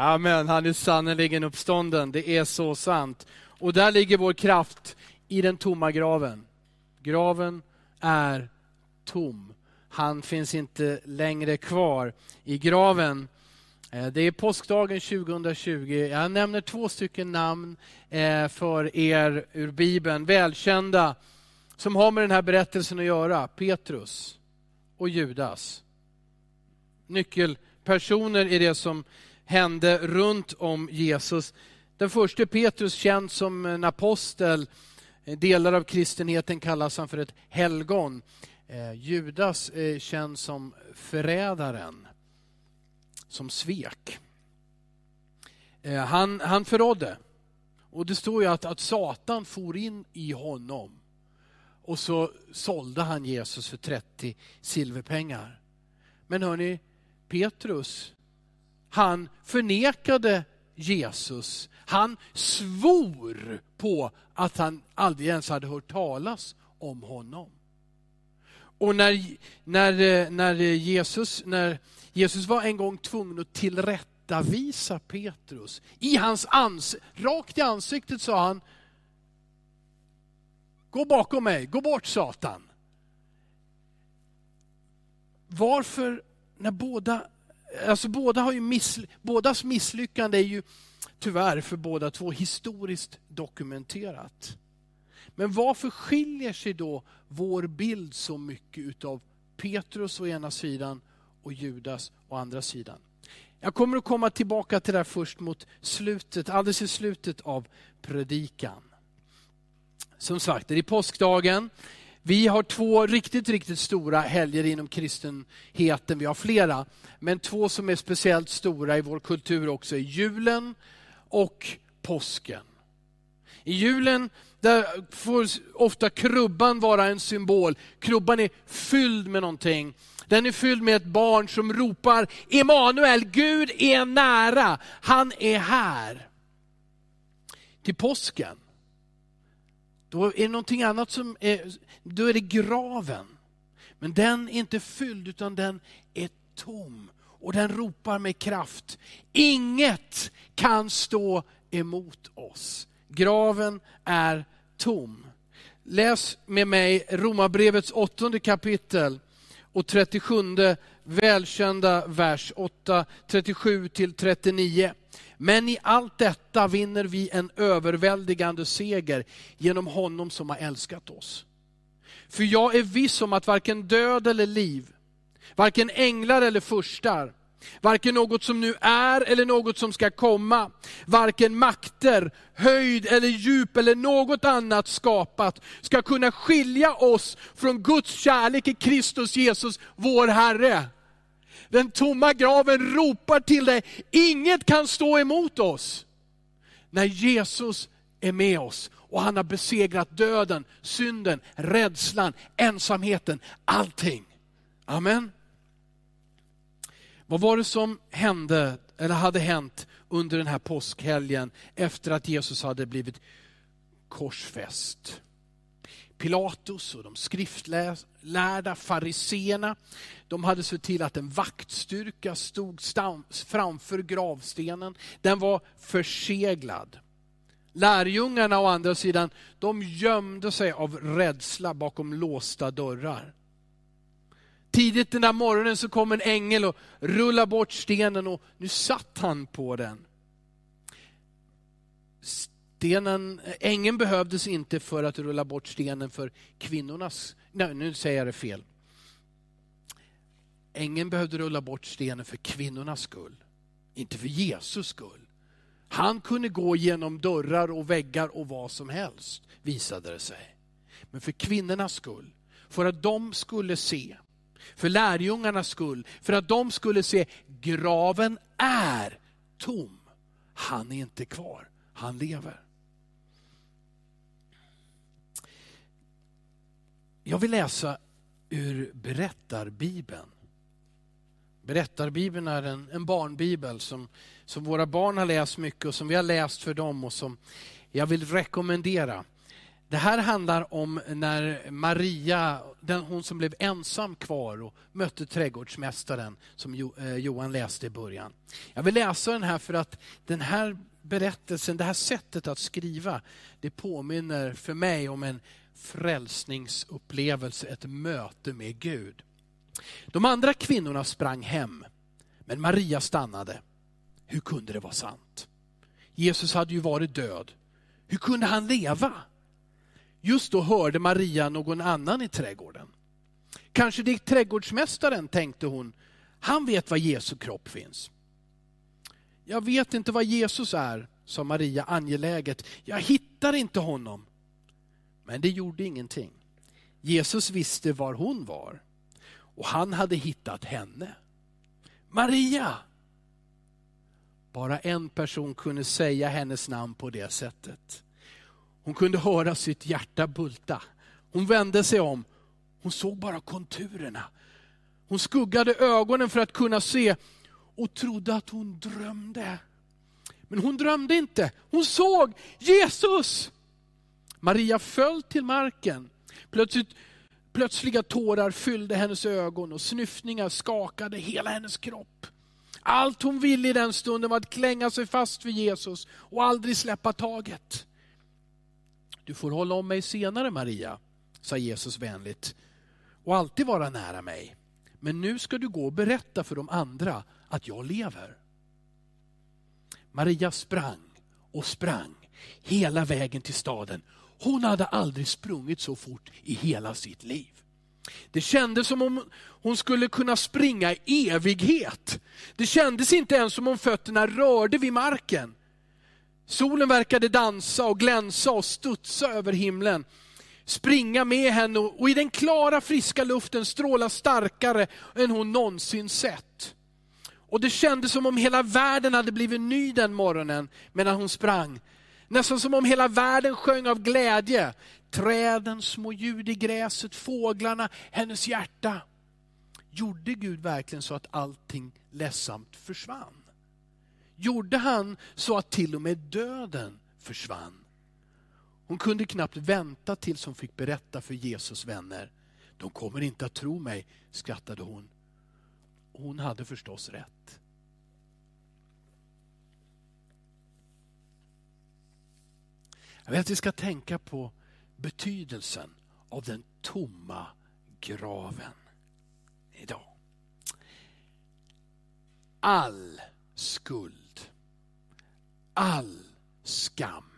Amen, han är sannerligen uppstånden. Det är så sant. Och där ligger vår kraft i den tomma graven. Graven är tom. Han finns inte längre kvar i graven. Eh, det är påskdagen 2020. Jag nämner två stycken namn eh, för er ur Bibeln, välkända, som har med den här berättelsen att göra. Petrus och Judas. Nyckelpersoner i det som hände runt om Jesus. Den första Petrus känd som en apostel. Eh, delar av kristenheten kallas han för ett helgon. Eh, Judas är känd som förrädaren, som svek. Eh, han, han förrådde. Och det står ju att, att Satan for in i honom. Och så sålde han Jesus för 30 silverpengar. Men hörni, Petrus, han förnekade Jesus. Han svor på att han aldrig ens hade hört talas om honom. Och när, när, när, Jesus, när Jesus var en gång tvungen att tillrättavisa Petrus, i hans ans, rakt i ansiktet sa han, gå bakom mig, gå bort Satan. Varför, när båda, alltså båda har ju miss, bådas misslyckande är ju tyvärr för båda två historiskt dokumenterat. Men varför skiljer sig då vår bild så mycket utav Petrus å ena sidan och Judas å andra sidan? Jag kommer att komma tillbaka till det här först mot slutet, alldeles i slutet av predikan. Som sagt, det är påskdagen. Vi har två riktigt, riktigt stora helger inom kristenheten. Vi har flera, men två som är speciellt stora i vår kultur också är julen och påsken. I julen där får ofta krubban vara en symbol. Krubban är fylld med någonting. Den är fylld med ett barn som ropar Emanuel, Gud är nära, han är här. Till påsken, då är det någonting annat som är, då är det graven. Men den är inte fylld utan den är tom och den ropar med kraft. Inget kan stå emot oss. Graven är tom. Läs med mig Romarbrevets åttonde kapitel och 37 välkända vers 8, 37 till 39. Men i allt detta vinner vi en överväldigande seger genom honom som har älskat oss. För jag är viss om att varken död eller liv, varken änglar eller furstar, Varken något som nu är eller något som ska komma. Varken makter, höjd eller djup eller något annat skapat ska kunna skilja oss från Guds kärlek i Kristus Jesus, vår Herre. Den tomma graven ropar till dig, inget kan stå emot oss. När Jesus är med oss och han har besegrat döden, synden, rädslan, ensamheten, allting. Amen. Vad var det som hände, eller hade hänt under den här påskhelgen efter att Jesus hade blivit korsfäst? Pilatus och de skriftlärda fariseerna, de hade sett till att en vaktstyrka stod framför gravstenen. Den var förseglad. Lärjungarna å andra sidan, de gömde sig av rädsla bakom låsta dörrar. Tidigt den där morgonen så kom en ängel och rullade bort stenen och nu satt han på den. Stenen, ängeln behövdes inte för att rulla bort stenen för kvinnornas, nej nu säger jag det fel. Ängeln behövde rulla bort stenen för kvinnornas skull, inte för Jesus skull. Han kunde gå genom dörrar och väggar och vad som helst, visade det sig. Men för kvinnornas skull, för att de skulle se för lärjungarnas skull, för att de skulle se graven är tom. Han är inte kvar, han lever. Jag vill läsa ur Berättarbibeln. Berättarbibeln är en, en barnbibel som, som våra barn har läst mycket och som vi har läst för dem och som jag vill rekommendera. Det här handlar om när Maria, den, hon som blev ensam kvar och mötte trädgårdsmästaren som eh, Johan läste i början. Jag vill läsa den här för att den här berättelsen, det här sättet att skriva, det påminner för mig om en frälsningsupplevelse, ett möte med Gud. De andra kvinnorna sprang hem, men Maria stannade. Hur kunde det vara sant? Jesus hade ju varit död. Hur kunde han leva? Just då hörde Maria någon annan i trädgården. Kanske det är trädgårdsmästaren, tänkte hon. Han vet var Jesu kropp finns. Jag vet inte var Jesus är, sa Maria angeläget. Jag hittar inte honom. Men det gjorde ingenting. Jesus visste var hon var och han hade hittat henne. Maria! Bara en person kunde säga hennes namn på det sättet. Hon kunde höra sitt hjärta bulta. Hon vände sig om. Hon såg bara konturerna. Hon skuggade ögonen för att kunna se och trodde att hon drömde. Men hon drömde inte. Hon såg Jesus! Maria föll till marken. Plötsligt, plötsliga tårar fyllde hennes ögon och snyftningar skakade hela hennes kropp. Allt hon ville i den stunden var att klänga sig fast vid Jesus och aldrig släppa taget. Du får hålla om mig senare Maria, sa Jesus vänligt, och alltid vara nära mig. Men nu ska du gå och berätta för de andra att jag lever. Maria sprang och sprang hela vägen till staden. Hon hade aldrig sprungit så fort i hela sitt liv. Det kändes som om hon skulle kunna springa i evighet. Det kändes inte ens som om fötterna rörde vid marken. Solen verkade dansa och glänsa och studsa över himlen. Springa med henne och i den klara friska luften stråla starkare än hon någonsin sett. Och det kändes som om hela världen hade blivit ny den morgonen medan hon sprang. Nästan som om hela världen sjöng av glädje. Träden, små ljud i gräset, fåglarna, hennes hjärta. Gjorde Gud verkligen så att allting ledsamt försvann? Gjorde han så att till och med döden försvann? Hon kunde knappt vänta tills hon fick berätta för Jesus vänner. De kommer inte att tro mig, skrattade hon. Hon hade förstås rätt. Jag vill att vi ska tänka på betydelsen av den tomma graven idag. All skuld, all skam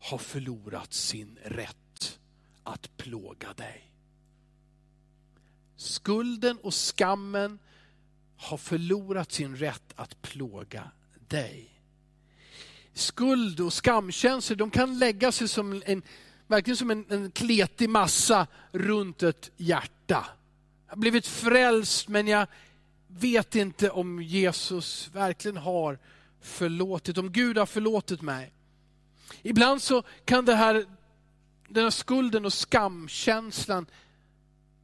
har förlorat sin rätt att plåga dig. Skulden och skammen har förlorat sin rätt att plåga dig. Skuld och skamkänslor de kan lägga sig som en, verkligen som en, en kletig massa runt ett hjärta. Jag har blivit frälst men jag vet inte om Jesus verkligen har förlåtit, om Gud har förlåtit mig. Ibland så kan det här, den här skulden och skamkänslan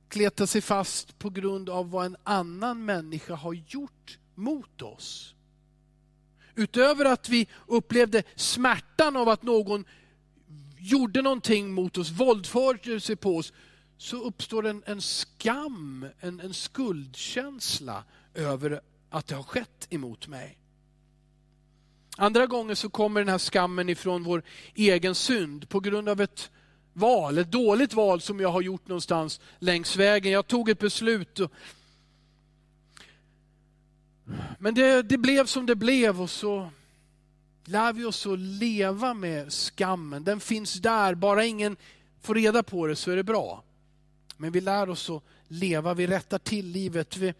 kleta sig fast på grund av vad en annan människa har gjort mot oss. Utöver att vi upplevde smärtan av att någon gjorde någonting mot oss, våldförde sig på oss, så uppstår en, en skam, en, en skuldkänsla över att det har skett emot mig. Andra gånger så kommer den här skammen ifrån vår egen synd på grund av ett val, ett dåligt val som jag har gjort någonstans längs vägen. Jag tog ett beslut. Men det, det blev som det blev och så lär vi oss att leva med skammen. Den finns där, bara ingen får reda på det så är det bra. Men vi lär oss att leva, vi rättar till livet. Vi,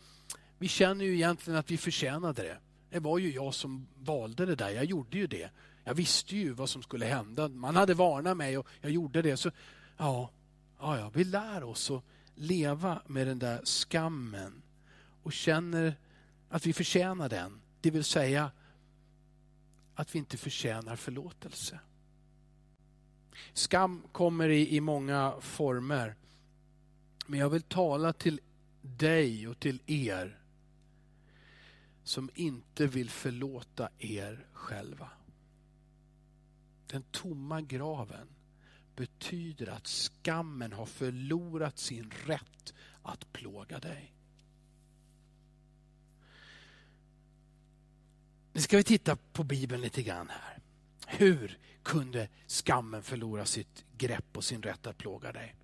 vi känner ju egentligen att vi förtjänade det. Det var ju jag som valde det där, jag gjorde ju det. Jag visste ju vad som skulle hända. Man hade varnat mig och jag gjorde det. Så ja, ja, ja vi lär oss att leva med den där skammen och känner att vi förtjänar den. Det vill säga att vi inte förtjänar förlåtelse. Skam kommer i, i många former. Men jag vill tala till dig och till er som inte vill förlåta er själva. Den tomma graven betyder att skammen har förlorat sin rätt att plåga dig. Nu ska vi titta på Bibeln lite grann här. Hur kunde skammen förlora sitt grepp och sin rätt att plåga dig?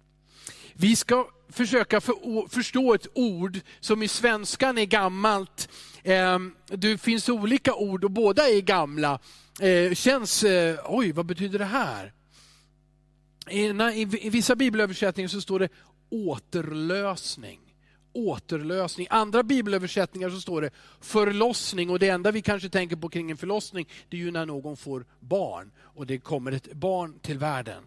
Vi ska försöka för, förstå ett ord som i svenskan är gammalt. Ehm, det finns olika ord och båda är gamla. Eh, känns, eh, oj vad betyder det här? I vissa bibelöversättningar så står det återlösning. Återlösning. Andra bibelöversättningar så står det förlossning och det enda vi kanske tänker på kring en förlossning det är ju när någon får barn och det kommer ett barn till världen.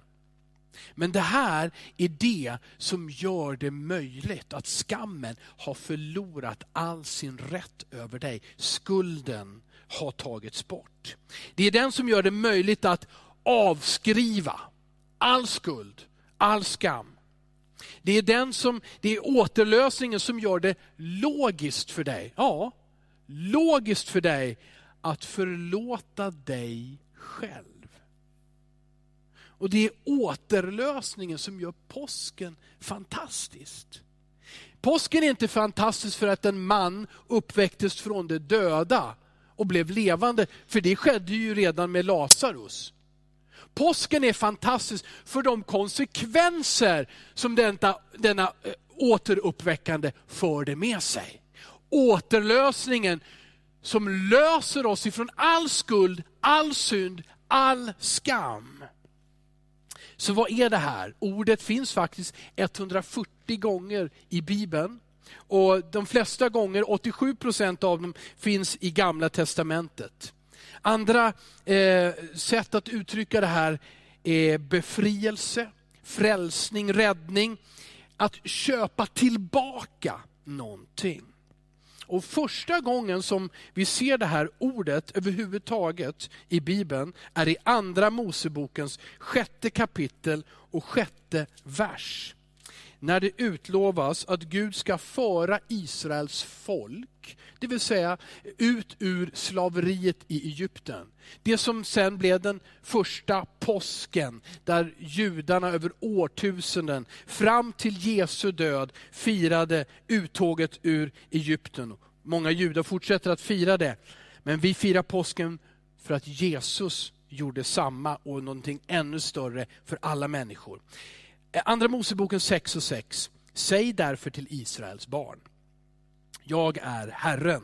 Men det här är det som gör det möjligt att skammen har förlorat all sin rätt över dig. Skulden har tagits bort. Det är den som gör det möjligt att avskriva all skuld, all skam. Det är, den som, det är återlösningen som gör det logiskt för dig, ja, logiskt för dig att förlåta dig själv. Och det är återlösningen som gör påsken fantastiskt. Påsken är inte fantastisk för att en man uppväcktes från de döda och blev levande, för det skedde ju redan med Lazarus. Påsken är fantastisk för de konsekvenser som denna, denna återuppväckande förde med sig. Återlösningen som löser oss ifrån all skuld, all synd, all skam. Så vad är det här? Ordet finns faktiskt 140 gånger i Bibeln. Och De flesta gånger, 87 procent av dem, finns i Gamla Testamentet. Andra eh, sätt att uttrycka det här är befrielse, frälsning, räddning. Att köpa tillbaka någonting. Och första gången som vi ser det här ordet överhuvudtaget i Bibeln är i Andra Mosebokens sjätte kapitel och sjätte vers när det utlovas att Gud ska föra Israels folk, det vill säga ut ur slaveriet i Egypten. Det som sen blev den första påsken, där judarna över årtusenden, fram till Jesu död, firade uttåget ur Egypten. Många judar fortsätter att fira det, men vi firar påsken för att Jesus gjorde samma och någonting ännu större för alla människor. Eh, Andra Moseboken 6 och 6. Säg därför till Israels barn. Jag är Herren.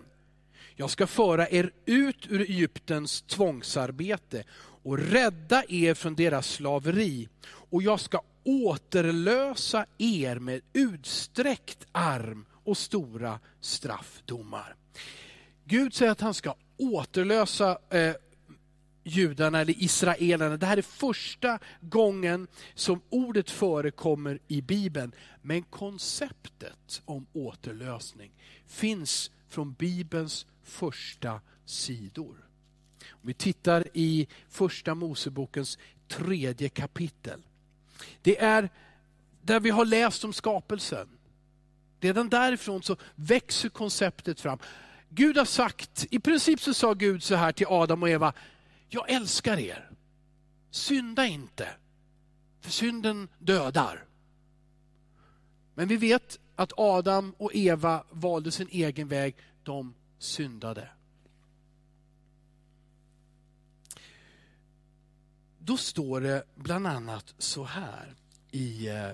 Jag ska föra er ut ur Egyptens tvångsarbete och rädda er från deras slaveri. Och jag ska återlösa er med utsträckt arm och stora straffdomar. Gud säger att han ska återlösa eh, judarna eller israelerna. Det här är första gången som ordet förekommer i Bibeln. Men konceptet om återlösning finns från Bibelns första sidor. Om vi tittar i första Mosebokens tredje kapitel. Det är där vi har läst om skapelsen. Redan därifrån så växer konceptet fram. Gud har sagt, i princip så sa Gud så här till Adam och Eva, jag älskar er. Synda inte, för synden dödar. Men vi vet att Adam och Eva valde sin egen väg. De syndade. Då står det bland annat så här i eh,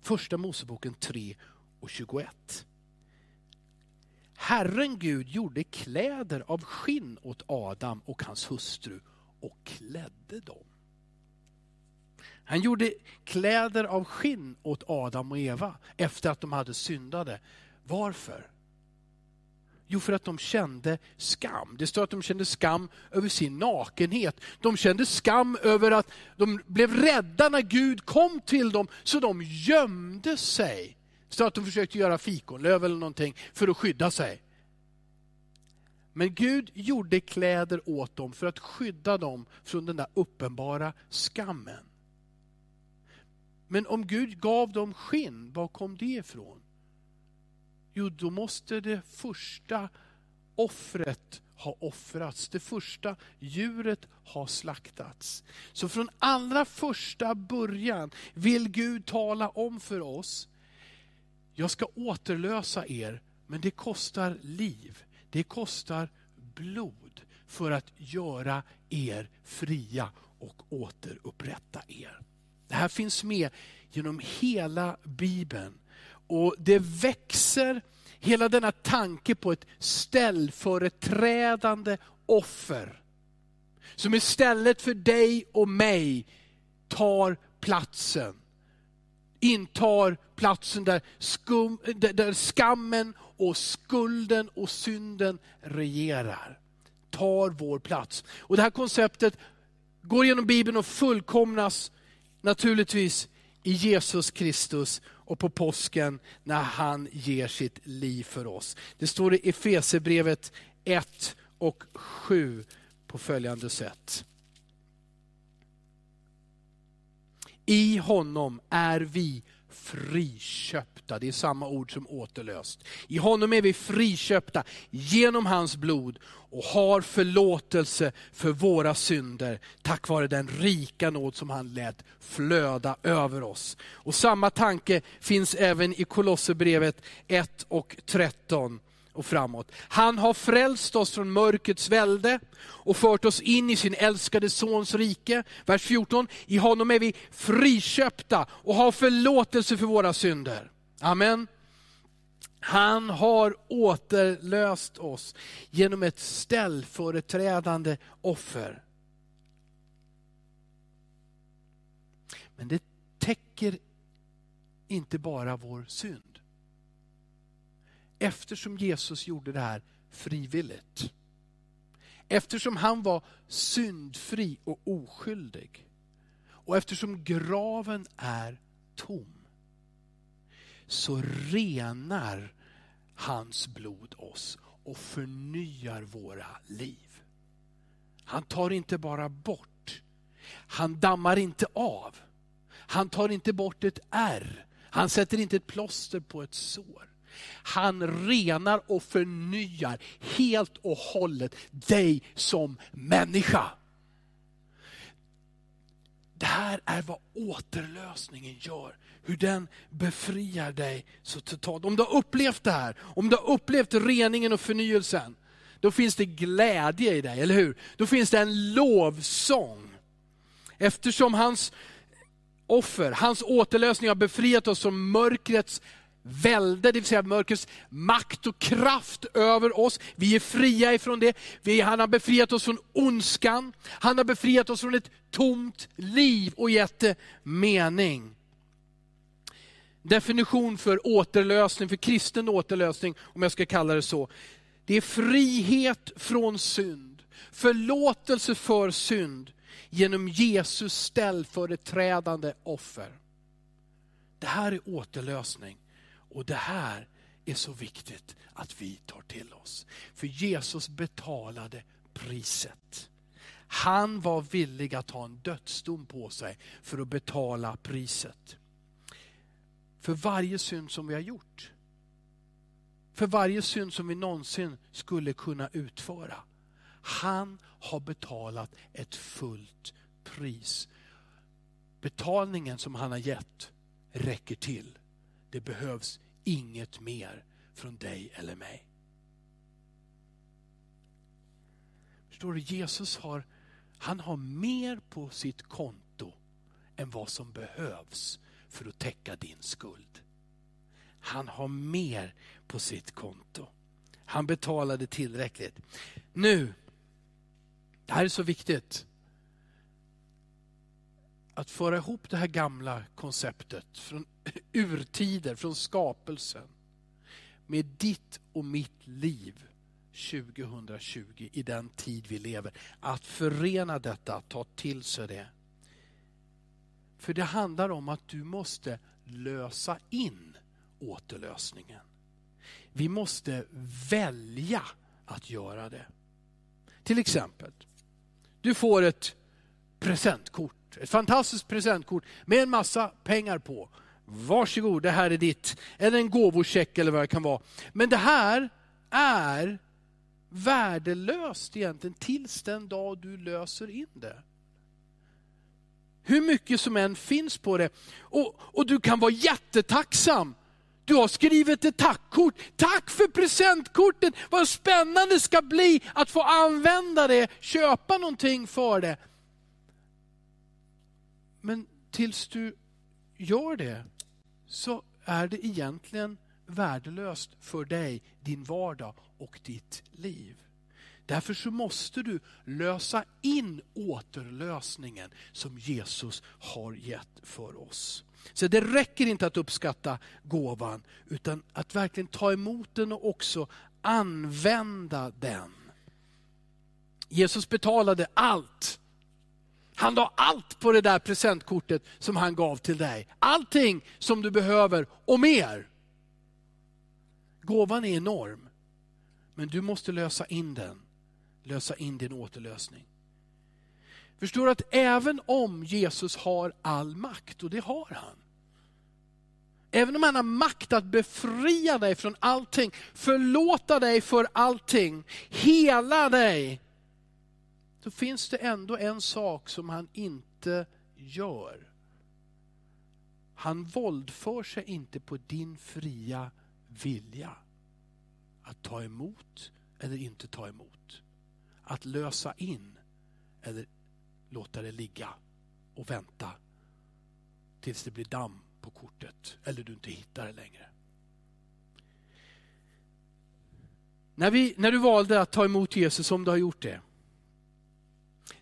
Första Moseboken 3 och 21. Herren Gud gjorde kläder av skinn åt Adam och hans hustru och klädde dem. Han gjorde kläder av skinn åt Adam och Eva efter att de hade syndade. Varför? Jo, för att de kände skam. Det står att de kände skam över sin nakenhet. De kände skam över att de blev rädda när Gud kom till dem, så de gömde sig. Så att de försökte göra fikonlöv eller någonting för att skydda sig. Men Gud gjorde kläder åt dem för att skydda dem från den där uppenbara skammen. Men om Gud gav dem skinn, var kom det ifrån? Jo, då måste det första offret ha offrats. Det första djuret har slaktats. Så från allra första början vill Gud tala om för oss, jag ska återlösa er, men det kostar liv. Det kostar blod för att göra er fria och återupprätta er. Det här finns med genom hela Bibeln. Och det växer, hela denna tanke på ett ställföreträdande offer. Som istället för dig och mig tar platsen. Intar platsen där, skum, där skammen och skulden och synden regerar. Tar vår plats. Och Det här konceptet går genom Bibeln och fullkomnas naturligtvis i Jesus Kristus och på påsken när han ger sitt liv för oss. Det står i Efesebrevet 1 och 7 på följande sätt. I honom är vi friköpta. Det är samma ord som återlöst. I honom är vi friköpta genom hans blod och har förlåtelse för våra synder tack vare den rika nåd som han lät flöda över oss. Och Samma tanke finns även i Kolosserbrevet 1 och 13 och framåt. Han har frälst oss från mörkrets välde och fört oss in i sin älskade sons rike. Vers 14, i honom är vi friköpta och har förlåtelse för våra synder. Amen. Han har återlöst oss genom ett ställföreträdande offer. Men det täcker inte bara vår synd eftersom Jesus gjorde det här frivilligt. Eftersom han var syndfri och oskyldig. Och eftersom graven är tom. Så renar hans blod oss och förnyar våra liv. Han tar inte bara bort, han dammar inte av. Han tar inte bort ett ärr. Han sätter inte ett plåster på ett sår. Han renar och förnyar helt och hållet dig som människa. Det här är vad återlösningen gör. Hur den befriar dig så totalt. Om du har upplevt det här, om du har upplevt reningen och förnyelsen, då finns det glädje i dig, eller hur? Då finns det en lovsång. Eftersom hans offer, hans återlösning har befriat oss från mörkrets välde, det vill säga mörkrets makt och kraft över oss. Vi är fria ifrån det. Vi, han har befriat oss från ondskan. Han har befriat oss från ett tomt liv och gett det mening. Definition för återlösning, för kristen återlösning, om jag ska kalla det så. Det är frihet från synd, förlåtelse för synd genom Jesus ställföreträdande offer. Det här är återlösning. Och det här är så viktigt att vi tar till oss. För Jesus betalade priset. Han var villig att ha en dödsdom på sig för att betala priset. För varje synd som vi har gjort. För varje synd som vi någonsin skulle kunna utföra. Han har betalat ett fullt pris. Betalningen som han har gett räcker till. Det behövs inget mer från dig eller mig. Förstår du, Jesus har, han har mer på sitt konto än vad som behövs för att täcka din skuld. Han har mer på sitt konto. Han betalade tillräckligt. Nu, det här är så viktigt att föra ihop det här gamla konceptet från urtider, från skapelsen med ditt och mitt liv 2020 i den tid vi lever. Att förena detta, att ta till sig det. För det handlar om att du måste lösa in återlösningen. Vi måste välja att göra det. Till exempel, du får ett presentkort ett fantastiskt presentkort med en massa pengar på. Varsågod, det här är ditt. Eller en gåvocheck eller vad det kan vara. Men det här är värdelöst egentligen tills den dag du löser in det. Hur mycket som än finns på det. Och, och du kan vara jättetacksam. Du har skrivit ett tackkort. Tack för presentkortet! Vad spännande det ska bli att få använda det, köpa någonting för det. Men tills du gör det så är det egentligen värdelöst för dig, din vardag och ditt liv. Därför så måste du lösa in återlösningen som Jesus har gett för oss. Så det räcker inte att uppskatta gåvan, utan att verkligen ta emot den och också använda den. Jesus betalade allt. Han la allt på det där presentkortet som han gav till dig. Allting som du behöver och mer. Gåvan är enorm, men du måste lösa in den. Lösa in din återlösning. Förstår du att även om Jesus har all makt, och det har han. Även om han har makt att befria dig från allting, förlåta dig för allting, hela dig. Så finns det ändå en sak som han inte gör. Han våldför sig inte på din fria vilja. Att ta emot eller inte ta emot. Att lösa in eller låta det ligga och vänta tills det blir damm på kortet eller du inte hittar det längre. När, vi, när du valde att ta emot Jesus, om du har gjort det,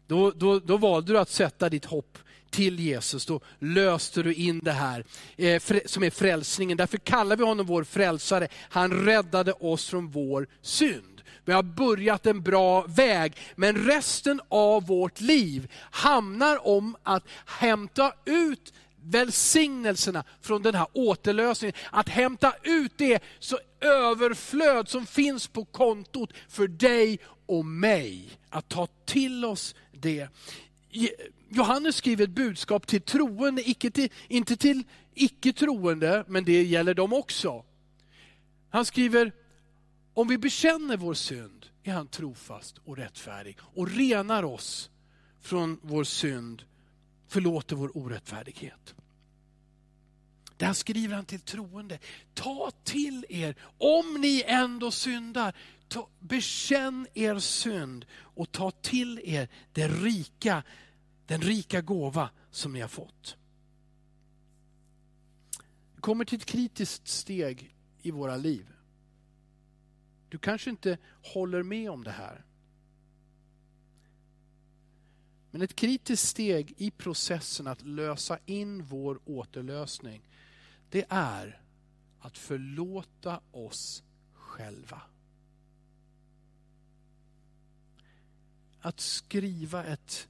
då, då, då valde du att sätta ditt hopp till Jesus, då löste du in det här eh, som är frälsningen. Därför kallar vi honom vår frälsare. Han räddade oss från vår synd. Vi har börjat en bra väg, men resten av vårt liv handlar om att hämta ut välsignelserna från den här återlösningen. Att hämta ut det så överflöd som finns på kontot för dig och mig. Att ta till oss det. Johannes skriver ett budskap till troende, icke till, inte till icke troende, men det gäller dem också. Han skriver, om vi bekänner vår synd är han trofast och rättfärdig och renar oss från vår synd, förlåter vår orättfärdighet. Där skriver han till troende, ta till er, om ni ändå syndar, ta, bekänn er synd och ta till er den rika, den rika gåva som ni har fått. Vi kommer till ett kritiskt steg i våra liv. Du kanske inte håller med om det här. Men ett kritiskt steg i processen att lösa in vår återlösning, det är att förlåta oss själva. Att skriva ett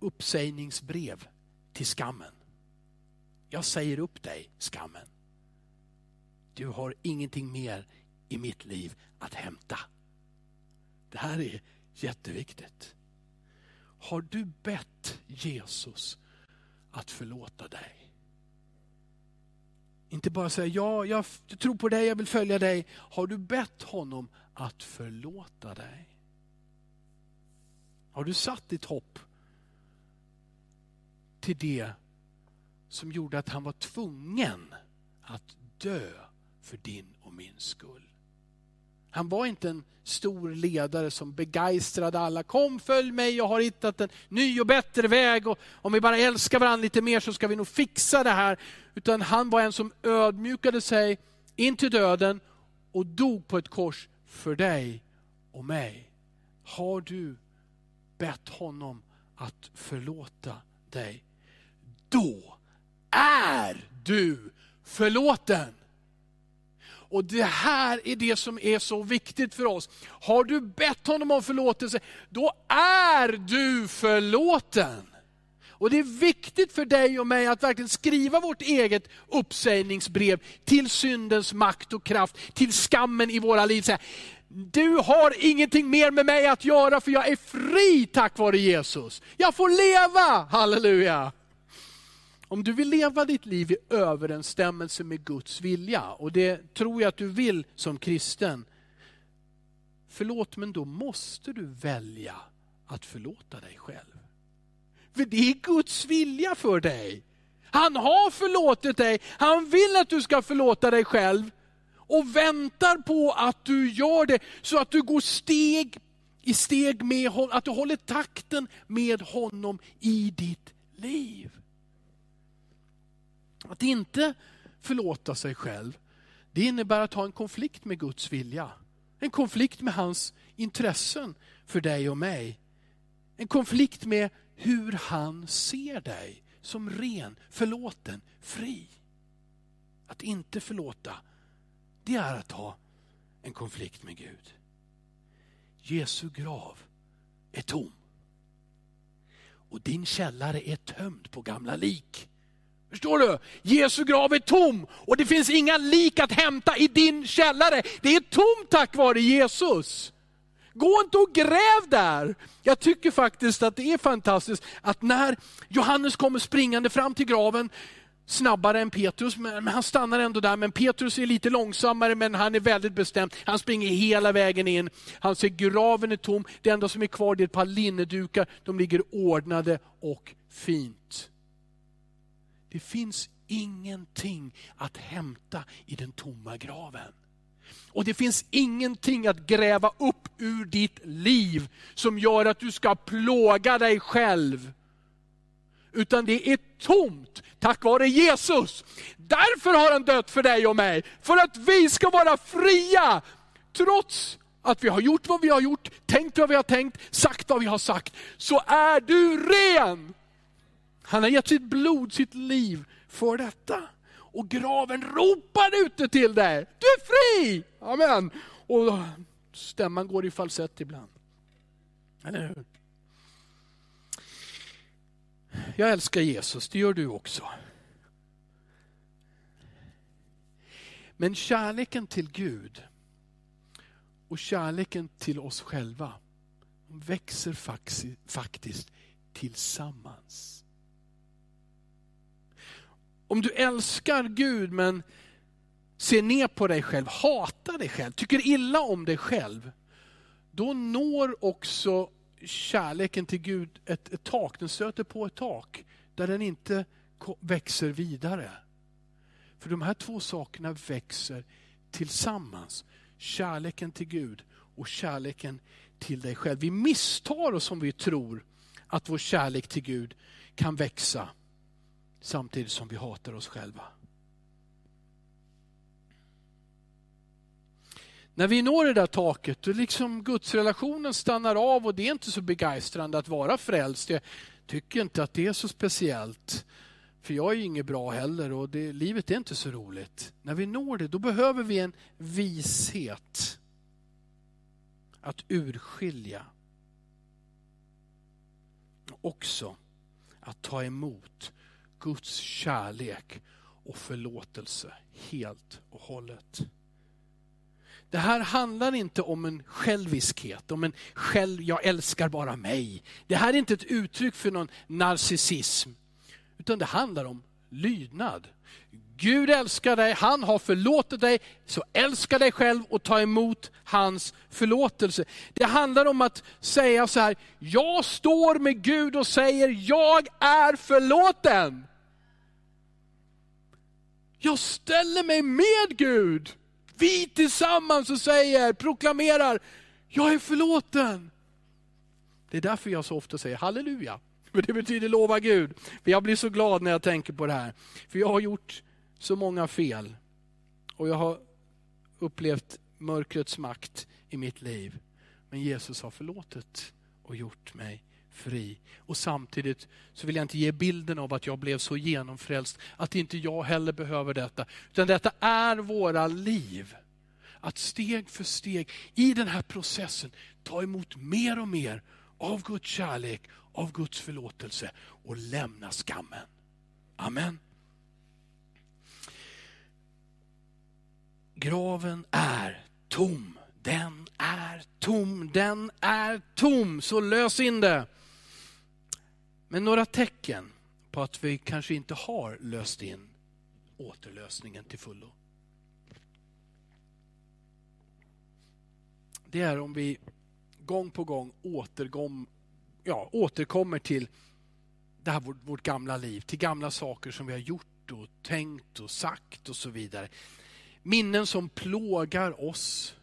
uppsägningsbrev till skammen. Jag säger upp dig, skammen. Du har ingenting mer i mitt liv att hämta. Det här är jätteviktigt. Har du bett Jesus att förlåta dig? Inte bara säga ja, jag tror på dig, jag vill följa dig. Har du bett honom att förlåta dig? Har du satt ditt hopp till det som gjorde att han var tvungen att dö för din och min skull? Han var inte en stor ledare som begeistrade alla. Kom följ mig, jag har hittat en ny och bättre väg. Och om vi bara älskar varandra lite mer så ska vi nog fixa det här. Utan han var en som ödmjukade sig in till döden och dog på ett kors för dig och mig. Har du bett honom att förlåta dig, då är du förlåten. Och det här är det som är så viktigt för oss. Har du bett honom om förlåtelse, då är du förlåten. Och det är viktigt för dig och mig att verkligen skriva vårt eget uppsägningsbrev till syndens makt och kraft, till skammen i våra liv. Du har ingenting mer med mig att göra för jag är fri tack vare Jesus. Jag får leva, halleluja. Om du vill leva ditt liv i överensstämmelse med Guds vilja, och det tror jag att du vill som kristen, förlåt men då måste du välja att förlåta dig själv. För det är Guds vilja för dig. Han har förlåtit dig, han vill att du ska förlåta dig själv och väntar på att du gör det så att du går steg i steg med honom, att du håller takten med honom i ditt liv. Att inte förlåta sig själv, det innebär att ha en konflikt med Guds vilja. En konflikt med hans intressen för dig och mig. En konflikt med hur han ser dig som ren, förlåten, fri. Att inte förlåta, det är att ha en konflikt med Gud. Jesu grav är tom. Och din källare är tömd på gamla lik. Förstår du? Jesu grav är tom och det finns inga lik att hämta i din källare. Det är tomt tack vare Jesus. Gå inte och gräv där. Jag tycker faktiskt att det är fantastiskt att när Johannes kommer springande fram till graven, snabbare än Petrus, men han stannar ändå där. Men Petrus är lite långsammare, men han är väldigt bestämd. Han springer hela vägen in. Han ser graven är tom. Det enda som är kvar är ett par linnedukar. De ligger ordnade och fint. Det finns ingenting att hämta i den tomma graven. Och det finns ingenting att gräva upp ur ditt liv som gör att du ska plåga dig själv. Utan det är tomt tack vare Jesus. Därför har han dött för dig och mig. För att vi ska vara fria. Trots att vi har gjort vad vi har gjort, tänkt vad vi har tänkt, sagt vad vi har sagt. Så är du ren. Han har gett sitt blod, sitt liv för detta. Och graven ropar ute till dig. Du är fri! Amen. Och stämman går i falsett ibland. Eller hur? Jag älskar Jesus, det gör du också. Men kärleken till Gud och kärleken till oss själva växer faktiskt tillsammans. Om du älskar Gud men ser ner på dig själv, hatar dig själv, tycker illa om dig själv, då når också kärleken till Gud ett, ett tak, den stöter på ett tak där den inte växer vidare. För de här två sakerna växer tillsammans. Kärleken till Gud och kärleken till dig själv. Vi misstar oss om vi tror att vår kärlek till Gud kan växa samtidigt som vi hatar oss själva. När vi når det där taket, då liksom gudsrelationen stannar av och det är inte så begeistrande att vara frälst. Jag tycker inte att det är så speciellt. För jag är inget bra heller och det, livet är inte så roligt. När vi når det, då behöver vi en vishet att urskilja. Också att ta emot Guds kärlek och förlåtelse helt och hållet. Det här handlar inte om en själviskhet, om en själv, jag älskar bara mig. Det här är inte ett uttryck för någon narcissism, utan det handlar om lydnad. Gud älskar dig, han har förlåtit dig, så älska dig själv och ta emot hans förlåtelse. Det handlar om att säga så här, jag står med Gud och säger, jag är förlåten. Jag ställer mig med Gud. Vi tillsammans och säger, proklamerar, jag är förlåten. Det är därför jag så ofta säger halleluja. För det betyder lova Gud. För jag blir så glad när jag tänker på det här. För jag har gjort så många fel. Och jag har upplevt mörkrets makt i mitt liv. Men Jesus har förlåtit och gjort mig fri. Och samtidigt så vill jag inte ge bilden av att jag blev så genomfrälst att inte jag heller behöver detta. Utan detta är våra liv. Att steg för steg i den här processen ta emot mer och mer av Guds kärlek, av Guds förlåtelse och lämna skammen. Amen. Graven är tom. Den är tom, den är tom. Så lös in det. Men några tecken på att vi kanske inte har löst in återlösningen till fullo. det är om vi gång på gång återgom, ja, återkommer till det här vårt, vårt gamla liv, till gamla saker som vi har gjort och tänkt och sagt och så vidare. Minnen som plågar oss.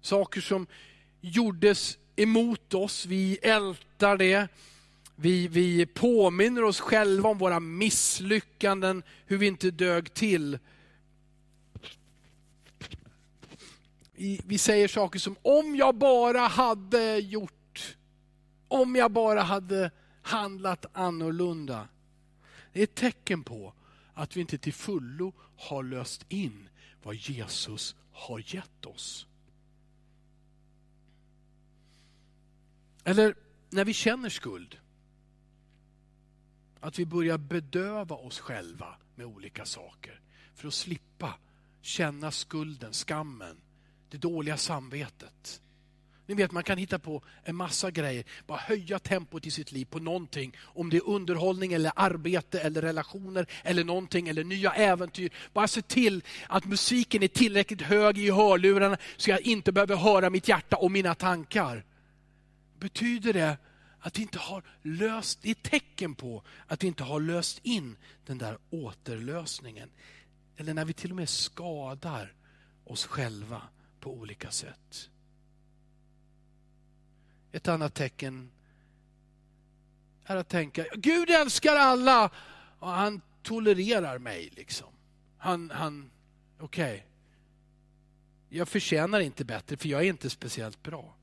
Saker som gjordes emot oss, vi ältar det. Vi, vi påminner oss själva om våra misslyckanden, hur vi inte dög till. Vi, vi säger saker som, om jag bara hade gjort, om jag bara hade handlat annorlunda. Det är ett tecken på att vi inte till fullo har löst in vad Jesus har gett oss. Eller när vi känner skuld. Att vi börjar bedöva oss själva med olika saker för att slippa känna skulden, skammen, det dåliga samvetet. Ni vet, man kan hitta på en massa grejer, bara höja tempot i sitt liv på någonting. Om det är underhållning, eller arbete, eller relationer, eller någonting, eller nya äventyr. Bara se till att musiken är tillräckligt hög i hörlurarna så jag inte behöver höra mitt hjärta och mina tankar. Betyder det att vi inte har löst, det är ett tecken på att vi inte har löst in den där återlösningen. Eller när vi till och med skadar oss själva på olika sätt. Ett annat tecken är att tänka, Gud älskar alla och han tolererar mig. liksom. Han, han okej. Okay. Jag förtjänar inte bättre för jag är inte speciellt bra.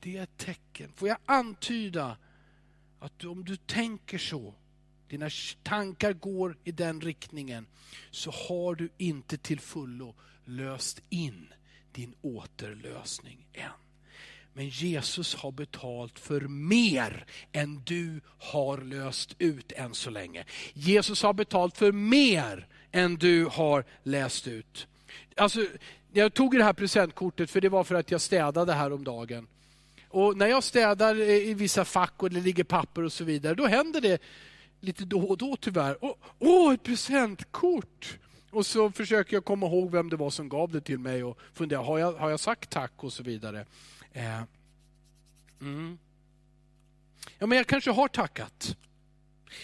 Det är ett tecken. Får jag antyda att om du tänker så, dina tankar går i den riktningen, så har du inte till fullo löst in din återlösning än. Men Jesus har betalt för mer än du har löst ut än så länge. Jesus har betalt för mer än du har läst ut. Alltså, jag tog det här presentkortet för det var för att jag städade här om dagen. Och när jag städar i vissa fack och det ligger papper och så vidare, då händer det lite då och då tyvärr. Åh, oh, ett presentkort! Och så försöker jag komma ihåg vem det var som gav det till mig och fundera, har jag, har jag sagt tack och så vidare. Eh, mm. Ja, men jag kanske har tackat.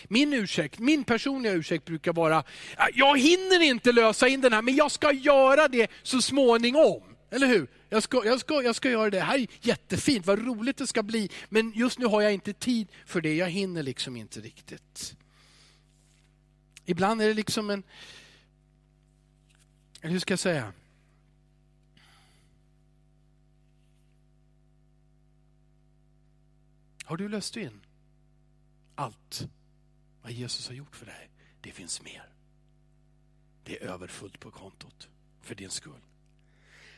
Min ursäkt, min personliga ursäkt brukar vara, ah, jag hinner inte lösa in den här, men jag ska göra det så småningom. Eller hur? Jag ska, jag, ska, jag ska göra det. Det här är jättefint, vad roligt det ska bli. Men just nu har jag inte tid för det. Jag hinner liksom inte riktigt. Ibland är det liksom en... Hur ska jag säga? Har du löst in allt vad Jesus har gjort för dig? Det finns mer. Det är överfullt på kontot för din skull.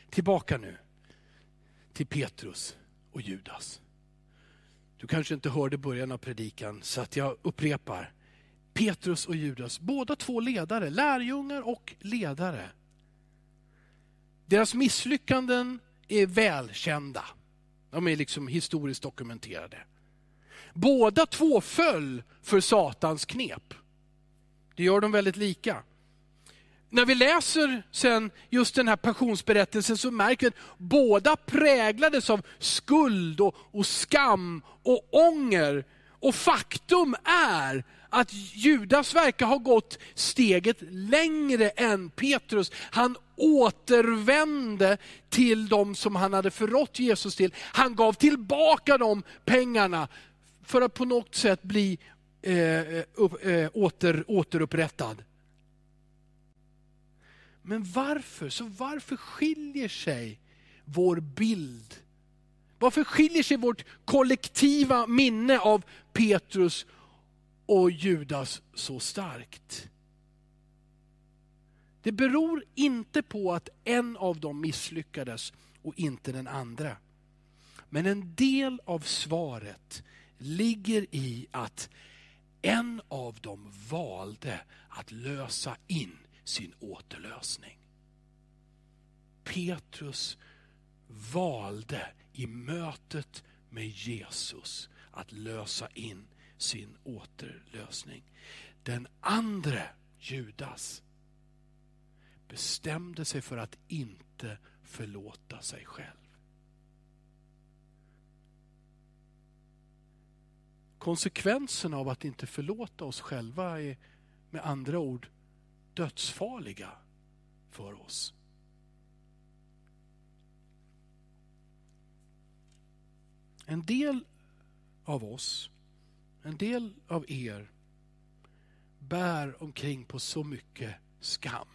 Tillbaka nu till Petrus och Judas. Du kanske inte hörde början av predikan så att jag upprepar. Petrus och Judas, båda två ledare, lärjungar och ledare. Deras misslyckanden är välkända. De är liksom historiskt dokumenterade. Båda två föll för Satans knep. Det gör de väldigt lika när vi läser sen just den här passionsberättelsen så märker vi att båda präglades av skuld och, och skam och ånger. Och faktum är att Judas verkar ha gått steget längre än Petrus. Han återvände till de som han hade förrått Jesus till. Han gav tillbaka de pengarna för att på något sätt bli eh, eh upp, eh, åter, återupprättad. Men varför? Så varför skiljer sig vår bild? Varför skiljer sig vårt kollektiva minne av Petrus och Judas så starkt? Det beror inte på att en av dem misslyckades och inte den andra. Men en del av svaret ligger i att en av dem valde att lösa in sin återlösning. Petrus valde i mötet med Jesus att lösa in sin återlösning. Den andra Judas bestämde sig för att inte förlåta sig själv. Konsekvensen av att inte förlåta oss själva är med andra ord dödsfarliga för oss. En del av oss, en del av er bär omkring på så mycket skam.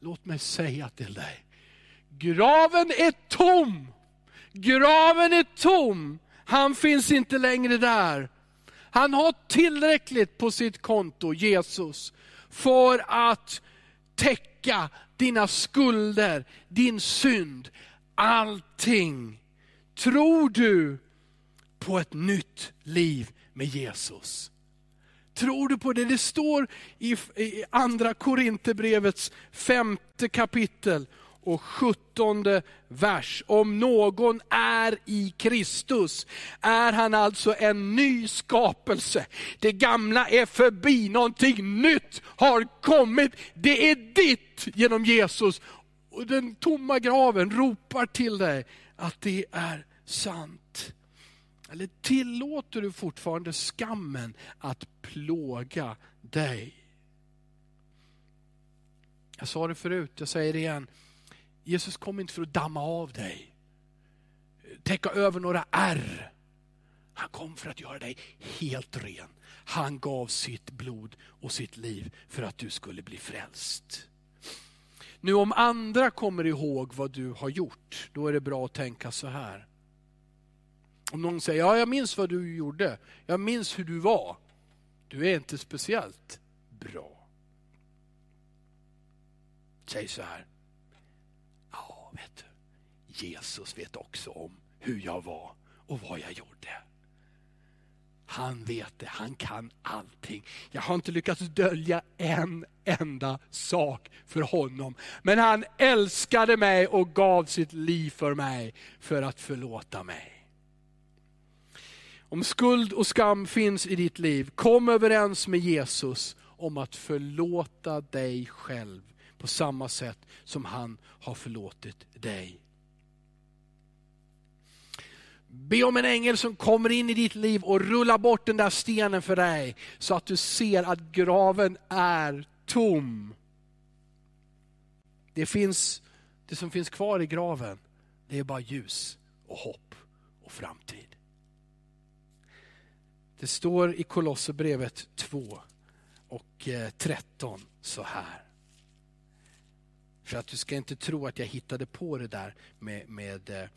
Låt mig säga till dig, graven är tom. Graven är tom. Han finns inte längre där. Han har tillräckligt på sitt konto, Jesus, för att täcka dina skulder, din synd, allting. Tror du på ett nytt liv med Jesus? Tror du på det? Det står i, andra Korinthierbrevets femte kapitel och sjuttonde vers. Om någon är i Kristus är han alltså en ny skapelse. Det gamla är förbi, någonting nytt har kommit. Det är ditt genom Jesus. Och den tomma graven ropar till dig att det är sant. Eller tillåter du fortfarande skammen att plåga dig? Jag sa det förut, jag säger det igen. Jesus kom inte för att damma av dig, täcka över några ärr. Han kom för att göra dig helt ren. Han gav sitt blod och sitt liv för att du skulle bli frälst. Nu om andra kommer ihåg vad du har gjort, då är det bra att tänka så här. Om någon säger, ja jag minns vad du gjorde, jag minns hur du var. Du är inte speciellt bra. Säg så här, vet du, Jesus vet också om hur jag var och vad jag gjorde. Han vet det, han kan allting. Jag har inte lyckats dölja en enda sak för honom. Men han älskade mig och gav sitt liv för mig för att förlåta mig. Om skuld och skam finns i ditt liv, kom överens med Jesus om att förlåta dig själv på samma sätt som han har förlåtit dig. Be om en ängel som kommer in i ditt liv och rullar bort den där stenen för dig, så att du ser att graven är tom. Det, finns, det som finns kvar i graven, det är bara ljus och hopp och framtid. Det står i Kolosserbrevet 2 och eh, 13 så här. För att du ska inte tro att jag hittade på det där med, med eh,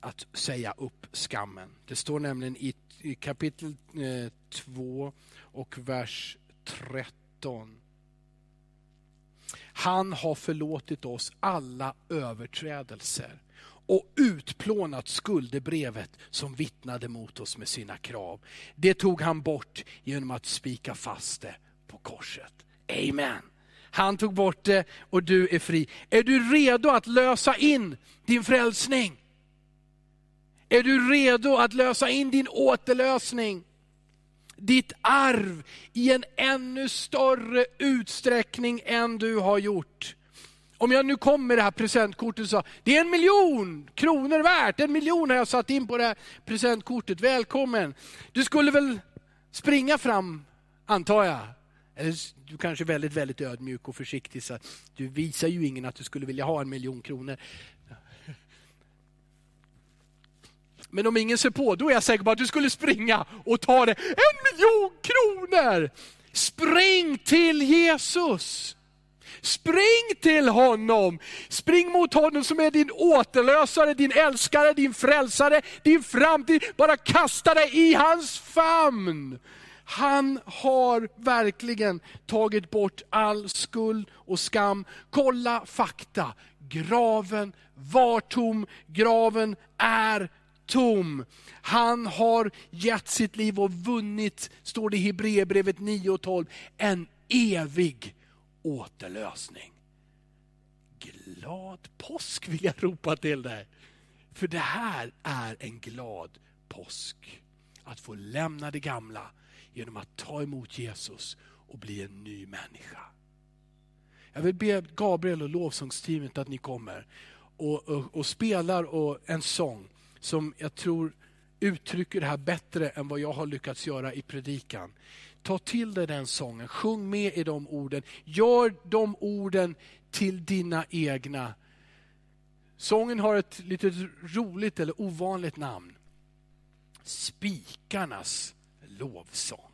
att säga upp skammen. Det står nämligen i, i kapitel eh, 2 och vers 13. Han har förlåtit oss alla överträdelser och utplånat skuldebrevet som vittnade mot oss med sina krav. Det tog han bort genom att spika fast det på korset. Amen. Han tog bort det och du är fri. Är du redo att lösa in din frälsning? Är du redo att lösa in din återlösning? Ditt arv i en ännu större utsträckning än du har gjort. Om jag nu kom med det här presentkortet och sa, det är en miljon kronor värt, en miljon har jag satt in på det här presentkortet, välkommen. Du skulle väl springa fram, antar jag. Eller du kanske är väldigt, väldigt ödmjuk och försiktig, så du visar ju ingen att du skulle vilja ha en miljon kronor. Men om ingen ser på, då är jag säker på att du skulle springa och ta det. En miljon kronor! Spring till Jesus! Spring till honom! Spring mot honom som är din återlösare, din älskare, din frälsare, din framtid. Bara kasta dig i hans famn. Han har verkligen tagit bort all skuld och skam. Kolla fakta. Graven var tom, graven är tom. Han har gett sitt liv och vunnit, står det i Hebreerbrevet 9 och 12, en evig återlösning. Glad påsk vill jag ropa till dig. För det här är en glad påsk. Att få lämna det gamla genom att ta emot Jesus och bli en ny människa. Jag vill be Gabriel och lovsångsteamet att ni kommer och, och, och spelar och en sång som jag tror uttrycker det här bättre än vad jag har lyckats göra i predikan. Ta till dig den sången, sjung med i de orden. Gör de orden till dina egna. Sången har ett lite roligt eller ovanligt namn. Spikarnas lovsång.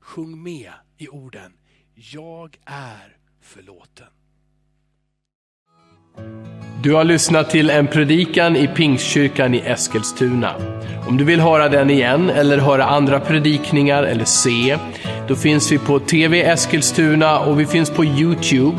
Sjung med i orden. Jag är förlåten. Du har lyssnat till en predikan i Pingstkyrkan i Eskilstuna. Om du vill höra den igen eller höra andra predikningar eller se, då finns vi på TV Eskilstuna och vi finns på Youtube